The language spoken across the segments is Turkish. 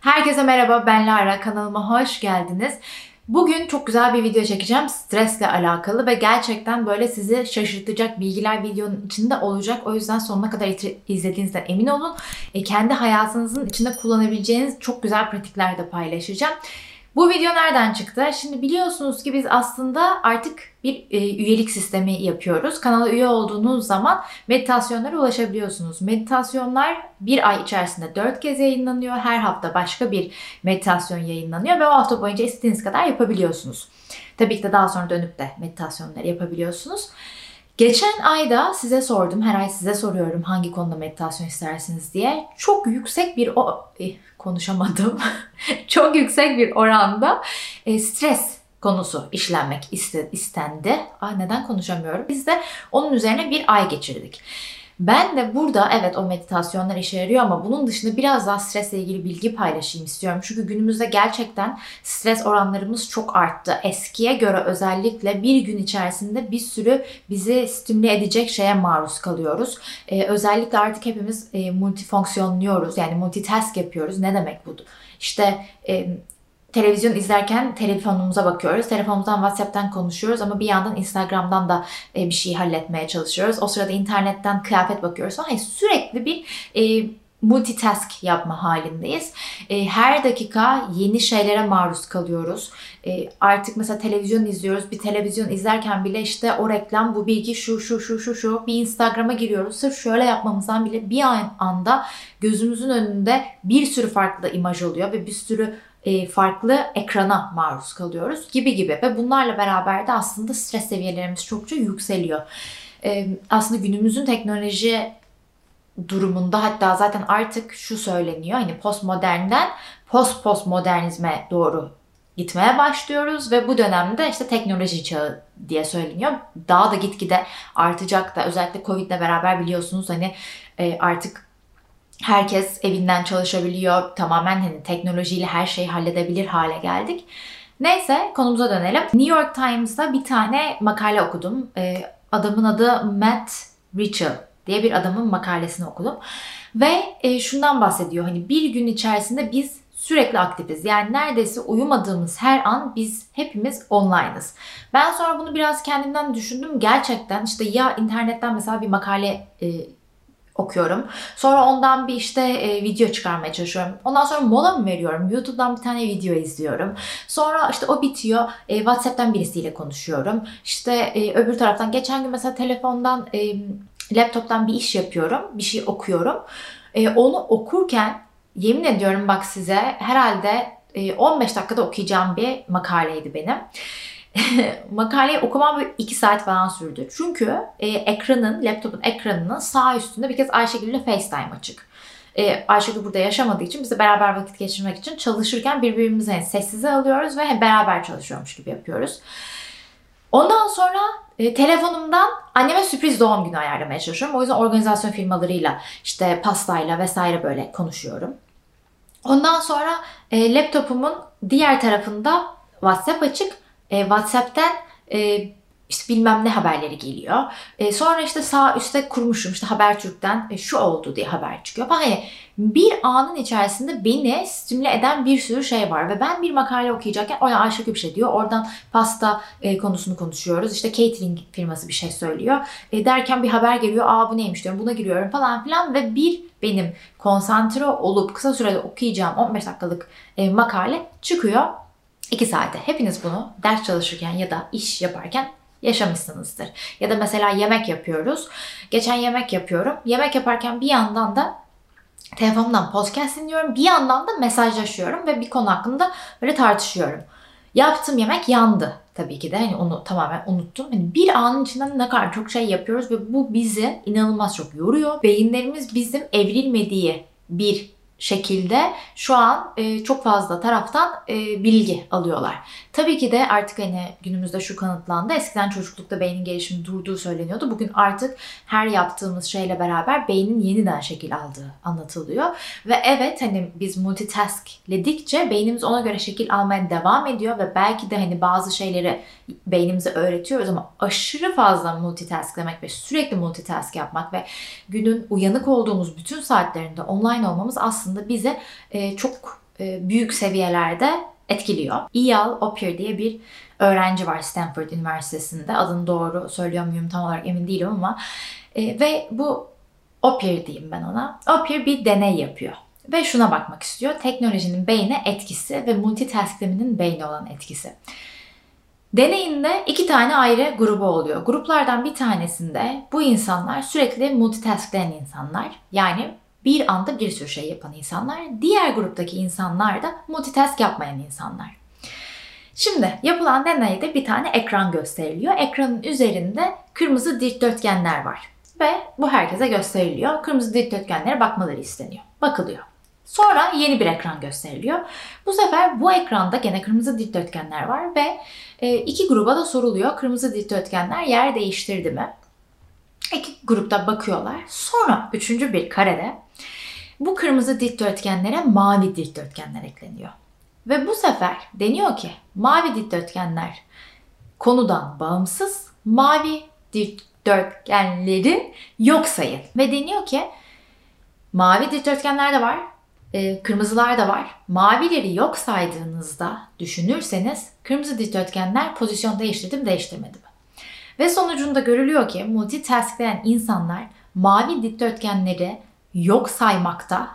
Herkese merhaba, ben Lara. Kanalıma hoş geldiniz. Bugün çok güzel bir video çekeceğim stresle alakalı ve gerçekten böyle sizi şaşırtacak bilgiler videonun içinde olacak. O yüzden sonuna kadar izlediğinizden emin olun. E, kendi hayatınızın içinde kullanabileceğiniz çok güzel pratikler de paylaşacağım. Bu video nereden çıktı? Şimdi biliyorsunuz ki biz aslında artık bir e, üyelik sistemi yapıyoruz. Kanala üye olduğunuz zaman meditasyonlara ulaşabiliyorsunuz. Meditasyonlar bir ay içerisinde dört kez yayınlanıyor. Her hafta başka bir meditasyon yayınlanıyor ve o hafta boyunca istediğiniz kadar yapabiliyorsunuz. Tabii ki de daha sonra dönüp de meditasyonları yapabiliyorsunuz. Geçen ayda size sordum, her ay size soruyorum hangi konuda meditasyon istersiniz diye. Çok yüksek bir o eh, konuşamadım. Çok yüksek bir oranda e, stres konusu işlenmek istendi. Aa, neden konuşamıyorum? Biz de onun üzerine bir ay geçirdik. Ben de burada evet o meditasyonlar işe yarıyor ama bunun dışında biraz daha stresle ilgili bilgi paylaşayım istiyorum. Çünkü günümüzde gerçekten stres oranlarımız çok arttı. Eskiye göre özellikle bir gün içerisinde bir sürü bizi stimüle edecek şeye maruz kalıyoruz. Ee, özellikle artık hepimiz e, multifonksiyonluyoruz. Yani multitask yapıyoruz. Ne demek bu? İşte e, televizyon izlerken telefonumuza bakıyoruz. Telefonumuzdan WhatsApp'tan konuşuyoruz ama bir yandan Instagram'dan da e, bir şey halletmeye çalışıyoruz. O sırada internetten kıyafet bakıyoruz falan. Yani sürekli bir e, multitask yapma halindeyiz. E, her dakika yeni şeylere maruz kalıyoruz. E, artık mesela televizyon izliyoruz. Bir televizyon izlerken bile işte o reklam, bu bilgi şu şu şu şu şu bir Instagram'a giriyoruz. Sırf şöyle yapmamızdan bile bir anda gözümüzün önünde bir sürü farklı imaj oluyor ve bir sürü farklı ekrana maruz kalıyoruz gibi gibi ve bunlarla beraber de aslında stres seviyelerimiz çokça yükseliyor. E, aslında günümüzün teknoloji durumunda hatta zaten artık şu söyleniyor hani postmodernden post postmodernizme doğru gitmeye başlıyoruz ve bu dönemde işte teknoloji çağı diye söyleniyor. Daha da gitgide artacak da özellikle Covid ile beraber biliyorsunuz hani e, artık herkes evinden çalışabiliyor. Tamamen hani teknolojiyle her şeyi halledebilir hale geldik. Neyse konumuza dönelim. New York Times'da bir tane makale okudum. Ee, adamın adı Matt Richel diye bir adamın makalesini okudum. Ve e, şundan bahsediyor. Hani bir gün içerisinde biz sürekli aktifiz. Yani neredeyse uyumadığımız her an biz hepimiz online'ız. Ben sonra bunu biraz kendimden düşündüm. Gerçekten işte ya internetten mesela bir makale e, okuyorum. Sonra ondan bir işte e, video çıkarmaya çalışıyorum. Ondan sonra mola mı veriyorum? YouTube'dan bir tane video izliyorum. Sonra işte o bitiyor. E, WhatsApp'tan birisiyle konuşuyorum. İşte e, öbür taraftan geçen gün mesela telefondan e, laptop'tan bir iş yapıyorum. Bir şey okuyorum. E, onu okurken yemin ediyorum bak size herhalde e, 15 dakikada okuyacağım bir makaleydi benim. makaleyi okumam böyle 2 saat falan sürdü. Çünkü e, ekranın, laptopun ekranının sağ üstünde bir kez Ayşegül ile FaceTime açık. E, Ayşegül burada yaşamadığı için biz de beraber vakit geçirmek için çalışırken birbirimizi yani sessize alıyoruz ve beraber çalışıyormuş gibi yapıyoruz. Ondan sonra e, telefonumdan anneme sürpriz doğum günü ayarlamaya çalışıyorum. O yüzden organizasyon firmalarıyla işte pastayla vesaire böyle konuşuyorum. Ondan sonra e, laptopumun diğer tarafında WhatsApp açık e, WhatsApp'ten e, işte bilmem ne haberleri geliyor. E, sonra işte sağ üstte kurmuşum işte Habertürk'ten e, şu oldu diye haber çıkıyor. Hani bir anın içerisinde beni stimüle eden bir sürü şey var ve ben bir makale okuyacakken oraya Ayşegül bir şey diyor. Oradan pasta e, konusunu konuşuyoruz. İşte catering firması bir şey söylüyor. E, derken bir haber geliyor. Aa bu neymiş diyorum. Buna giriyorum falan filan ve bir benim konsantre olup kısa sürede okuyacağım 15 dakikalık e, makale çıkıyor 2 saate. Hepiniz bunu ders çalışırken ya da iş yaparken yaşamışsınızdır. Ya da mesela yemek yapıyoruz. Geçen yemek yapıyorum. Yemek yaparken bir yandan da telefonumdan podcast dinliyorum. Bir yandan da mesajlaşıyorum ve bir konu hakkında böyle tartışıyorum. Yaptığım yemek yandı tabii ki de. Hani onu tamamen unuttum. Hani bir anın içinden ne kadar çok şey yapıyoruz ve bu bizi inanılmaz çok yoruyor. Beyinlerimiz bizim evrilmediği bir şekilde şu an e, çok fazla taraftan e, bilgi alıyorlar. Tabii ki de artık hani günümüzde şu kanıtlandı. Eskiden çocuklukta beynin gelişimi durduğu söyleniyordu. Bugün artık her yaptığımız şeyle beraber beynin yeniden şekil aldığı anlatılıyor. Ve evet hani biz multitaskledikçe beynimiz ona göre şekil almaya devam ediyor ve belki de hani bazı şeyleri beynimize öğretiyoruz ama aşırı fazla multitasklemek ve sürekli multitask yapmak ve günün uyanık olduğumuz bütün saatlerinde online olmamız aslında bize e, çok e, büyük seviyelerde etkiliyor. Eyal Opier diye bir öğrenci var Stanford Üniversitesi'nde. Adını doğru söylüyor muyum tam olarak emin değilim ama e, ve bu Opier diyeyim ben ona. Opier bir deney yapıyor. Ve şuna bakmak istiyor. Teknolojinin beyne etkisi ve multitasking'in beyne olan etkisi. Deneyinde iki tane ayrı grubu oluyor. Gruplardan bir tanesinde bu insanlar sürekli multitaskleyen insanlar. Yani bir anda bir sürü şey yapan insanlar. Diğer gruptaki insanlar da multitask yapmayan insanlar. Şimdi yapılan deneyde bir tane ekran gösteriliyor. Ekranın üzerinde kırmızı dikdörtgenler var. Ve bu herkese gösteriliyor. Kırmızı dikdörtgenlere bakmaları isteniyor. Bakılıyor. Sonra yeni bir ekran gösteriliyor. Bu sefer bu ekranda gene kırmızı dikdörtgenler var ve e, iki gruba da soruluyor. Kırmızı dikdörtgenler yer değiştirdi mi? İki grupta bakıyorlar. Sonra üçüncü bir karede bu kırmızı dikdörtgenlere mavi dikdörtgenler ekleniyor. Ve bu sefer deniyor ki mavi dikdörtgenler konudan bağımsız mavi dikdörtgenleri yok sayın. Ve deniyor ki mavi dikdörtgenler de var, e, kırmızılar da var. Mavileri yok saydığınızda düşünürseniz kırmızı dikdörtgenler pozisyon değiştirdi mi değiştirmedi? Ve sonucunda görülüyor ki multitaskleyen insanlar mavi dikdörtgenleri yok saymakta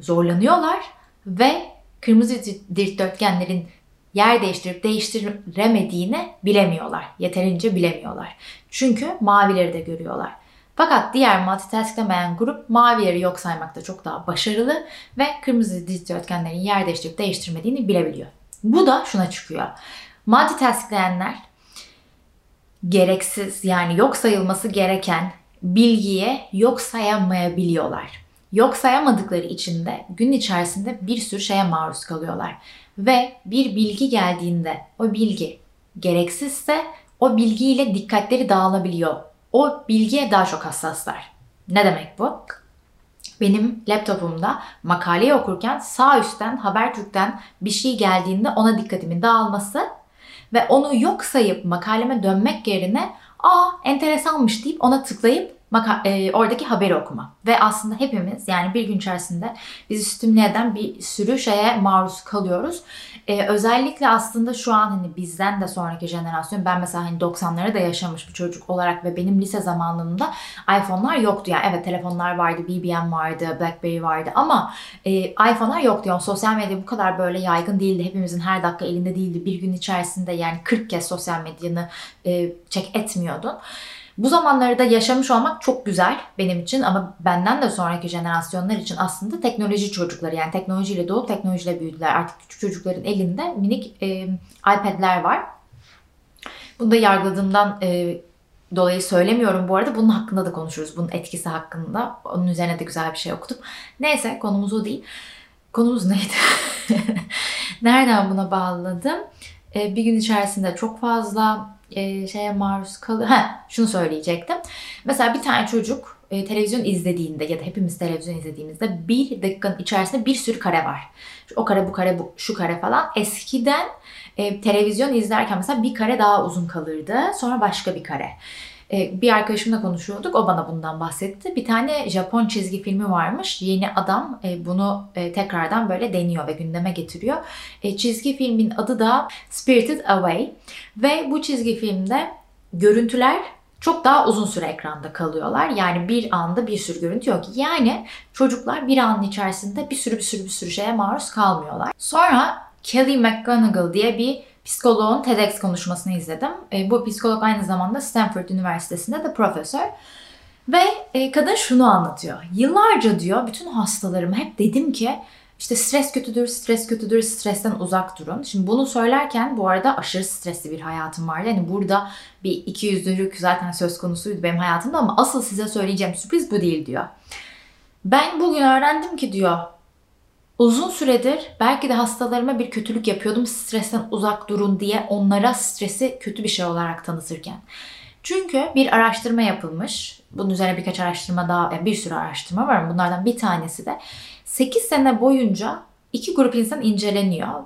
zorlanıyorlar ve kırmızı dikdörtgenlerin yer değiştirip değiştiremediğini bilemiyorlar. Yeterince bilemiyorlar. Çünkü mavileri de görüyorlar. Fakat diğer multitasklemeyen grup mavileri yok saymakta çok daha başarılı ve kırmızı dikdörtgenlerin yer değiştirip değiştirmediğini bilebiliyor. Bu da şuna çıkıyor. Multitaskleyenler gereksiz yani yok sayılması gereken bilgiye yok sayamayabiliyorlar. Yok sayamadıkları için de gün içerisinde bir sürü şeye maruz kalıyorlar. Ve bir bilgi geldiğinde o bilgi gereksizse o bilgiyle dikkatleri dağılabiliyor. O bilgiye daha çok hassaslar. Ne demek bu? Benim laptopumda makaleyi okurken sağ üstten Habertürk'ten bir şey geldiğinde ona dikkatimin dağılması ve onu yok sayıp makaleme dönmek yerine aa enteresanmış deyip ona tıklayıp e, oradaki haberi okuma. Ve aslında hepimiz yani bir gün içerisinde bizi stimüle eden bir sürü şeye maruz kalıyoruz. E, özellikle aslında şu an hani bizden de sonraki jenerasyon ben mesela hani 90'ları da yaşamış bir çocuk olarak ve benim lise zamanımda iPhone'lar yoktu. Yani evet telefonlar vardı, BBM vardı, BlackBerry vardı ama e, iPhone'lar yoktu. Yani sosyal medya bu kadar böyle yaygın değildi. Hepimizin her dakika elinde değildi. Bir gün içerisinde yani 40 kez sosyal medyanı e, check etmiyordun. Bu zamanları da yaşamış olmak çok güzel benim için ama benden de sonraki jenerasyonlar için aslında teknoloji çocukları yani teknolojiyle doğup teknolojiyle büyüdüler. Artık küçük çocukların elinde minik e, iPad'ler var. Bunu da yargıladığımdan e, dolayı söylemiyorum bu arada. Bunun hakkında da konuşuruz. Bunun etkisi hakkında. Onun üzerine de güzel bir şey okudum. Neyse konumuz o değil. Konumuz neydi? Nereden buna bağladım? E, bir gün içerisinde çok fazla e, şeye maruz kalıyor. Ha, şunu söyleyecektim. Mesela bir tane çocuk e, televizyon izlediğinde ya da hepimiz televizyon izlediğimizde bir dakikanın içerisinde bir sürü kare var. O kare bu kare bu şu kare falan. Eskiden e, televizyon izlerken mesela bir kare daha uzun kalırdı. Sonra başka bir kare. E, bir arkadaşımla konuşuyorduk. O bana bundan bahsetti. Bir tane Japon çizgi filmi varmış. Yeni adam e, bunu e, tekrardan böyle deniyor ve gündeme getiriyor. Çizgi filmin adı da Spirited Away. Ve bu çizgi filmde görüntüler çok daha uzun süre ekranda kalıyorlar. Yani bir anda bir sürü görüntü yok. Yani çocuklar bir anın içerisinde bir sürü bir sürü bir sürü şeye maruz kalmıyorlar. Sonra Kelly McGonigal diye bir psikoloğun TEDx konuşmasını izledim. E, bu psikolog aynı zamanda Stanford Üniversitesi'nde de profesör. Ve e, kadın şunu anlatıyor. Yıllarca diyor bütün hastalarıma hep dedim ki işte stres kötüdür, stres kötüdür, stresten uzak durun. Şimdi bunu söylerken bu arada aşırı stresli bir hayatım vardı. Yani burada bir iki yüzlülük zaten söz konusuydu benim hayatımda ama asıl size söyleyeceğim sürpriz bu değil diyor. Ben bugün öğrendim ki diyor Uzun süredir belki de hastalarıma bir kötülük yapıyordum stresten uzak durun diye onlara stresi kötü bir şey olarak tanıtırken. Çünkü bir araştırma yapılmış. Bunun üzerine birkaç araştırma daha, yani bir sürü araştırma var. Bunlardan bir tanesi de 8 sene boyunca iki grup insan inceleniyor.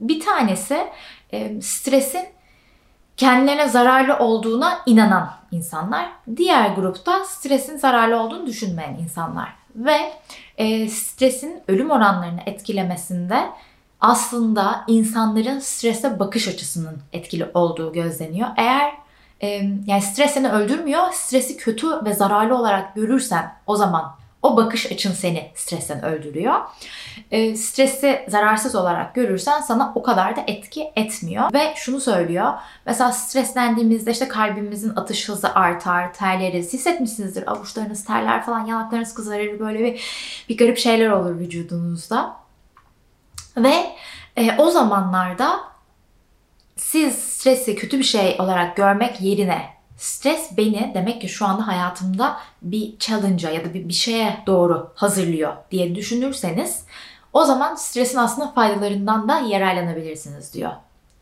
Bir tanesi e, stresin kendilerine zararlı olduğuna inanan insanlar. Diğer grupta stresin zararlı olduğunu düşünmeyen insanlar. Ve e, stresin ölüm oranlarını etkilemesinde aslında insanların strese bakış açısının etkili olduğu gözleniyor. Eğer e, yani stres seni öldürmüyor, stresi kötü ve zararlı olarak görürsen o zaman o bakış açın seni stresten öldürüyor. E, stresi zararsız olarak görürsen sana o kadar da etki etmiyor. Ve şunu söylüyor. Mesela streslendiğimizde işte kalbimizin atış hızı artar, terleriz. Hissetmişsinizdir avuçlarınız terler falan, yanaklarınız kızarır böyle bir, bir garip şeyler olur vücudunuzda. Ve e, o zamanlarda siz stresi kötü bir şey olarak görmek yerine stres beni demek ki şu anda hayatımda bir challenge'a ya da bir, bir şeye doğru hazırlıyor diye düşünürseniz o zaman stresin aslında faydalarından da yararlanabilirsiniz diyor.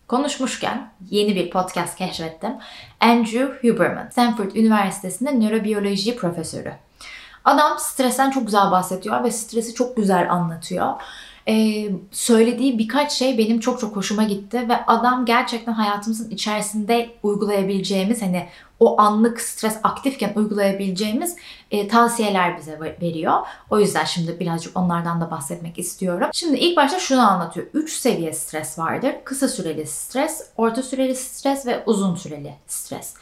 Konuşmuşken yeni bir podcast keşfettim. Andrew Huberman, Stanford Üniversitesi'nde nörobiyoloji profesörü. Adam stresten çok güzel bahsediyor ve stresi çok güzel anlatıyor söylediği birkaç şey benim çok çok hoşuma gitti ve adam gerçekten hayatımızın içerisinde uygulayabileceğimiz hani o anlık stres aktifken uygulayabileceğimiz e, tavsiyeler bize veriyor. O yüzden şimdi birazcık onlardan da bahsetmek istiyorum. Şimdi ilk başta şunu anlatıyor. 3 seviye stres vardır. Kısa süreli stres, orta süreli stres ve uzun süreli stres.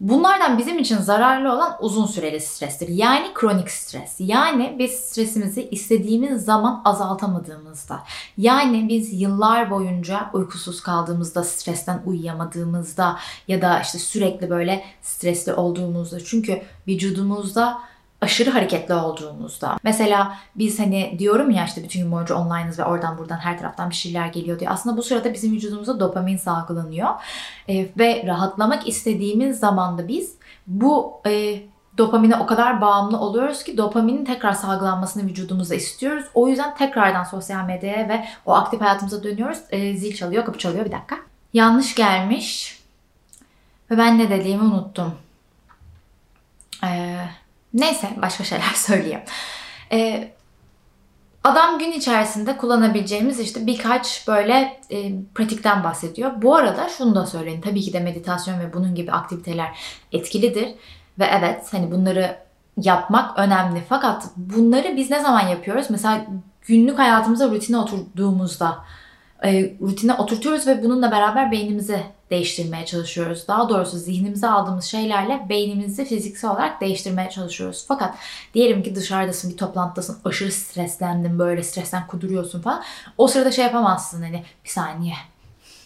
Bunlardan bizim için zararlı olan uzun süreli strestir. Yani kronik stres. Yani biz stresimizi istediğimiz zaman azaltamadığımızda. Yani biz yıllar boyunca uykusuz kaldığımızda, stresten uyuyamadığımızda ya da işte sürekli böyle stresli olduğumuzda. Çünkü vücudumuzda aşırı hareketli olduğumuzda. Mesela biz hani diyorum ya işte bütün gün boyunca online'ız ve oradan buradan her taraftan bir şeyler geliyor diye. Aslında bu sırada bizim vücudumuzda dopamin salgılanıyor. E, ve rahatlamak istediğimiz zaman da biz bu e, dopamine o kadar bağımlı oluyoruz ki dopaminin tekrar salgılanmasını vücudumuzda istiyoruz. O yüzden tekrardan sosyal medyaya ve o aktif hayatımıza dönüyoruz. E, zil çalıyor, kapı çalıyor bir dakika. Yanlış gelmiş ve ben ne dediğimi unuttum. Eee Neyse başka şeyler söyleyeyim. Ee, adam gün içerisinde kullanabileceğimiz işte birkaç böyle e, pratikten bahsediyor. Bu arada şunu da söyleyin. Tabii ki de meditasyon ve bunun gibi aktiviteler etkilidir. Ve evet hani bunları yapmak önemli. Fakat bunları biz ne zaman yapıyoruz? Mesela günlük hayatımıza rutine oturduğumuzda e, rutine oturtuyoruz ve bununla beraber beynimizi değiştirmeye çalışıyoruz. Daha doğrusu zihnimize aldığımız şeylerle beynimizi fiziksel olarak değiştirmeye çalışıyoruz. Fakat diyelim ki dışarıdasın, bir toplantıdasın, aşırı streslendin, böyle stresten kuduruyorsun falan. O sırada şey yapamazsın hani bir saniye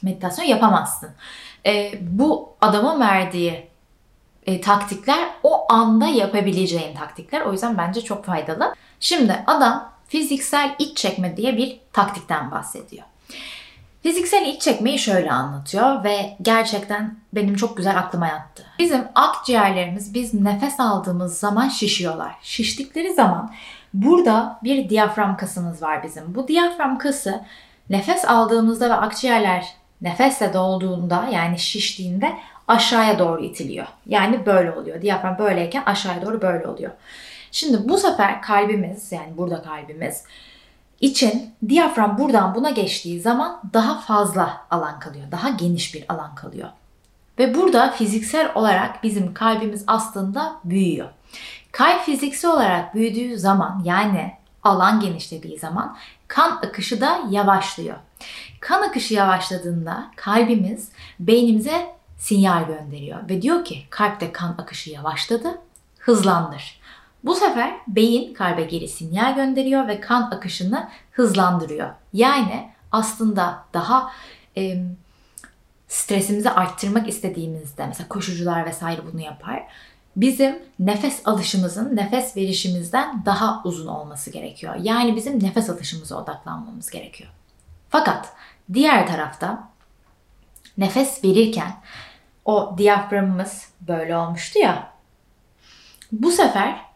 meditasyon yapamazsın. E, bu adamın verdiği e, taktikler o anda yapabileceğin taktikler. O yüzden bence çok faydalı. Şimdi adam fiziksel iç çekme diye bir taktikten bahsediyor. Fiziksel iç çekmeyi şöyle anlatıyor ve gerçekten benim çok güzel aklıma yattı. Bizim akciğerlerimiz biz nefes aldığımız zaman şişiyorlar. Şiştikleri zaman burada bir diyafram kasımız var bizim. Bu diyafram kası nefes aldığımızda ve akciğerler nefesle dolduğunda yani şiştiğinde aşağıya doğru itiliyor. Yani böyle oluyor. Diyafram böyleyken aşağıya doğru böyle oluyor. Şimdi bu sefer kalbimiz yani burada kalbimiz için diyafram buradan buna geçtiği zaman daha fazla alan kalıyor. Daha geniş bir alan kalıyor. Ve burada fiziksel olarak bizim kalbimiz aslında büyüyor. Kalp fiziksel olarak büyüdüğü zaman yani alan genişlediği zaman kan akışı da yavaşlıyor. Kan akışı yavaşladığında kalbimiz beynimize sinyal gönderiyor ve diyor ki kalpte kan akışı yavaşladı, hızlandır. Bu sefer beyin kalbe geri sinyal gönderiyor ve kan akışını hızlandırıyor. Yani aslında daha e, stresimizi arttırmak istediğimizde mesela koşucular vesaire bunu yapar. Bizim nefes alışımızın nefes verişimizden daha uzun olması gerekiyor. Yani bizim nefes alışımıza odaklanmamız gerekiyor. Fakat diğer tarafta nefes verirken o diyaframımız böyle olmuştu ya. Bu sefer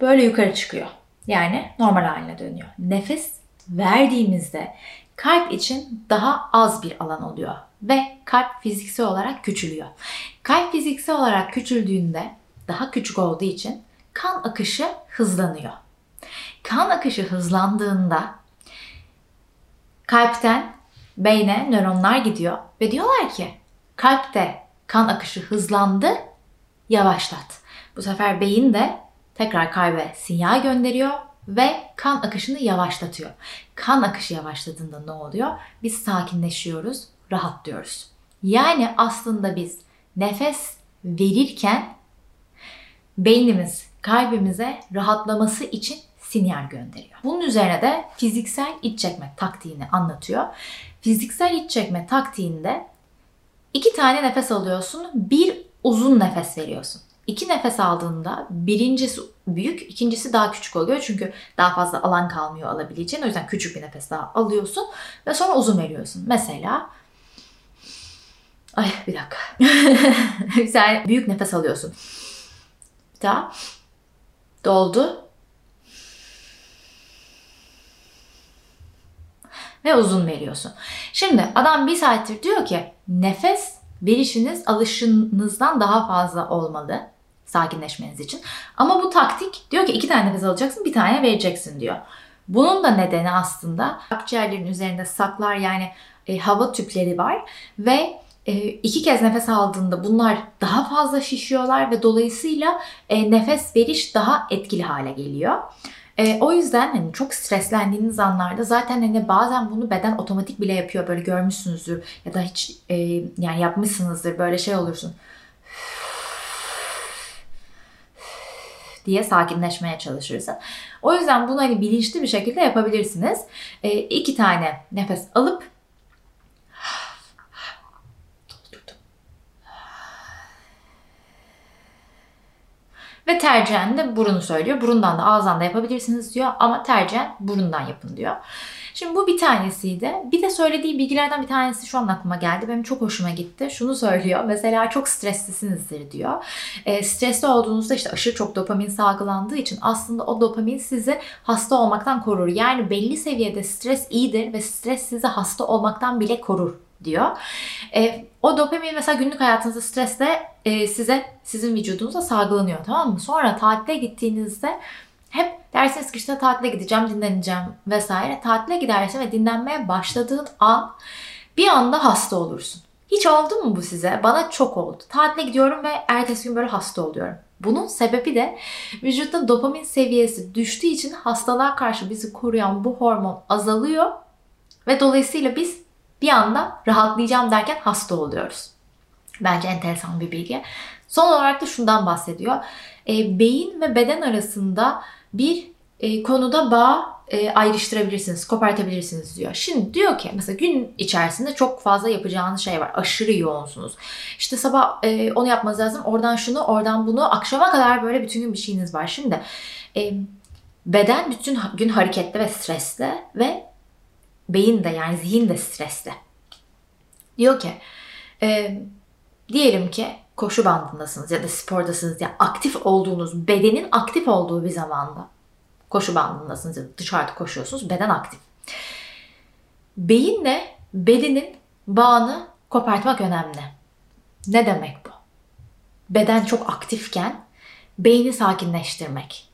böyle yukarı çıkıyor. Yani normal haline dönüyor. Nefes verdiğimizde kalp için daha az bir alan oluyor ve kalp fiziksel olarak küçülüyor. Kalp fiziksel olarak küçüldüğünde daha küçük olduğu için kan akışı hızlanıyor. Kan akışı hızlandığında kalpten beyne nöronlar gidiyor ve diyorlar ki kalpte kan akışı hızlandı, yavaşlat. Bu sefer beyin de tekrar kalbe sinyal gönderiyor ve kan akışını yavaşlatıyor. Kan akışı yavaşladığında ne oluyor? Biz sakinleşiyoruz, rahatlıyoruz. Yani aslında biz nefes verirken beynimiz kalbimize rahatlaması için sinyal gönderiyor. Bunun üzerine de fiziksel iç çekme taktiğini anlatıyor. Fiziksel iç çekme taktiğinde iki tane nefes alıyorsun, bir uzun nefes veriyorsun. İki nefes aldığında birincisi büyük, ikincisi daha küçük oluyor. Çünkü daha fazla alan kalmıyor alabileceğin. O yüzden küçük bir nefes daha alıyorsun ve sonra uzun veriyorsun. Mesela Ay bir dakika. Sen büyük nefes alıyorsun. Bir daha. Doldu. Ve uzun veriyorsun. Şimdi adam bir saattir diyor ki nefes verişiniz alışınızdan daha fazla olmalı sakinleşmeniz için. Ama bu taktik diyor ki iki tane nefes alacaksın bir tane vereceksin diyor. Bunun da nedeni aslında akciğerlerin üzerinde saklar yani e, hava tüpleri var ve e, iki kez nefes aldığında bunlar daha fazla şişiyorlar ve dolayısıyla e, nefes veriş daha etkili hale geliyor. E, o yüzden hani çok streslendiğiniz anlarda zaten hani bazen bunu beden otomatik bile yapıyor böyle görmüşsünüzdür ya da hiç e, yani yapmışsınızdır böyle şey olursun diye sakinleşmeye çalışırsın. O yüzden bunu hani bilinçli bir şekilde yapabilirsiniz. E, iki tane nefes alıp Ve tercihen de burunu söylüyor. Burundan da ağızdan da yapabilirsiniz diyor ama tercihen burundan yapın diyor. Şimdi bu bir tanesiydi. Bir de söylediği bilgilerden bir tanesi şu an aklıma geldi. Benim çok hoşuma gitti. Şunu söylüyor. Mesela çok streslisinizdir diyor. E, stresli olduğunuzda işte aşırı çok dopamin salgılandığı için aslında o dopamin sizi hasta olmaktan korur. Yani belli seviyede stres iyidir ve stres sizi hasta olmaktan bile korur diyor. E, o dopamin mesela günlük hayatınızda stresle e, size sizin vücudunuza salgılanıyor tamam mı? Sonra tatile gittiğinizde hep dersiniz ki işte tatile gideceğim, dinleneceğim vesaire. Tatile gidersin ve dinlenmeye başladığın an bir anda hasta olursun. Hiç oldu mu bu size? Bana çok oldu. Tatile gidiyorum ve ertesi gün böyle hasta oluyorum. Bunun sebebi de vücutta dopamin seviyesi düştüğü için hastalığa karşı bizi koruyan bu hormon azalıyor ve dolayısıyla biz bir anda rahatlayacağım derken hasta oluyoruz. Bence enteresan bir bilgi. Son olarak da şundan bahsediyor. E, beyin ve beden arasında bir e, konuda bağ e, ayrıştırabilirsiniz, kopartabilirsiniz diyor. Şimdi diyor ki mesela gün içerisinde çok fazla yapacağınız şey var. Aşırı yoğunsunuz. İşte sabah e, onu yapmanız lazım. Oradan şunu, oradan bunu. Akşama kadar böyle bütün gün bir şeyiniz var. Şimdi e, beden bütün gün hareketli ve stresli ve beyin de yani zihin de stresli. Diyor ki e, diyelim ki koşu bandındasınız ya da spordasınız ya aktif olduğunuz bedenin aktif olduğu bir zamanda koşu bandındasınız ya da dışarıda koşuyorsunuz beden aktif. Beyinle bedenin bağını kopartmak önemli. Ne demek bu? Beden çok aktifken beyni sakinleştirmek.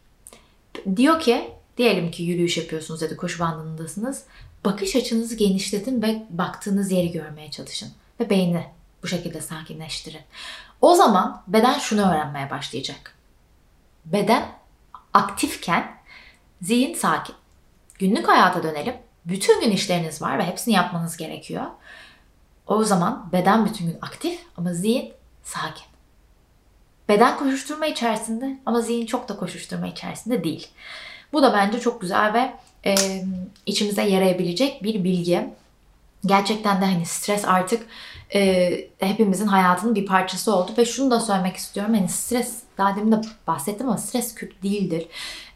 Diyor ki diyelim ki yürüyüş yapıyorsunuz ya da koşu bandındasınız bakış açınızı genişletin ve baktığınız yeri görmeye çalışın. Ve beyni bu şekilde sakinleştirin. O zaman beden şunu öğrenmeye başlayacak. Beden aktifken zihin sakin. Günlük hayata dönelim. Bütün gün işleriniz var ve hepsini yapmanız gerekiyor. O zaman beden bütün gün aktif ama zihin sakin. Beden koşuşturma içerisinde ama zihin çok da koşuşturma içerisinde değil. Bu da bence çok güzel ve e, içimize yarayabilecek bir bilgi. Gerçekten de hani stres artık e, hepimizin hayatının bir parçası oldu ve şunu da söylemek istiyorum. Hani stres daha demin de bahsettim ama stres kötü değildir.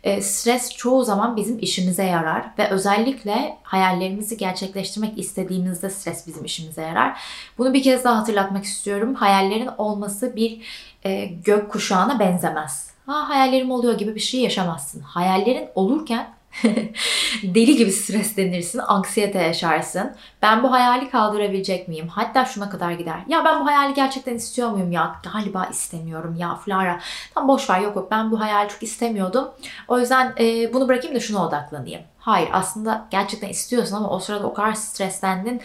E, stres çoğu zaman bizim işimize yarar ve özellikle hayallerimizi gerçekleştirmek istediğimizde stres bizim işimize yarar. Bunu bir kez daha hatırlatmak istiyorum. Hayallerin olması bir e, gök kuşağına benzemez. Ha hayallerim oluyor gibi bir şey yaşamazsın. Hayallerin olurken Deli gibi streslenirsin, anksiyete yaşarsın. Ben bu hayali kaldırabilecek miyim? Hatta şuna kadar gider. Ya ben bu hayali gerçekten istiyor muyum ya? Galiba istemiyorum ya Flara. Tam boş ver yok yok ben bu hayali çok istemiyordum. O yüzden e, bunu bırakayım da şuna odaklanayım. Hayır aslında gerçekten istiyorsun ama o sırada o kadar streslendin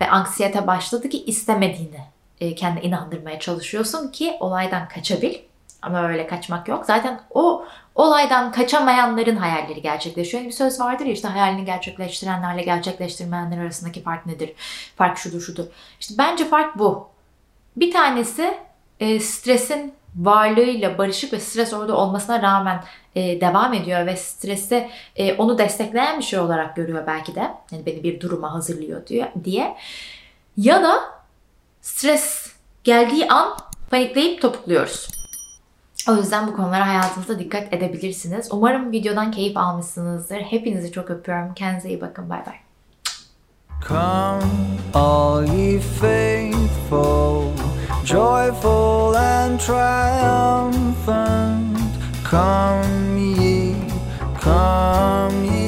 ve anksiyete başladı ki istemediğini e, kendine inandırmaya çalışıyorsun ki olaydan kaçabil. Ama öyle kaçmak yok. Zaten o Olaydan kaçamayanların hayalleri gerçekleşiyor. Bir söz vardır ya işte hayalini gerçekleştirenlerle gerçekleştirmeyenler arasındaki fark nedir? Fark şudur şudur. İşte bence fark bu. Bir tanesi e, stresin varlığıyla barışık ve stres orada olmasına rağmen e, devam ediyor ve stresi e, onu destekleyen bir şey olarak görüyor belki de. Yani beni bir duruma hazırlıyor diyor diye. Ya da stres geldiği an panikleyip topukluyoruz. O yüzden bu konulara hayatınızda dikkat edebilirsiniz. Umarım videodan keyif almışsınızdır. Hepinizi çok öpüyorum. Kendinize iyi bakın. Bay bay. Come all ye faithful, joyful and triumphant. Come ye, come ye.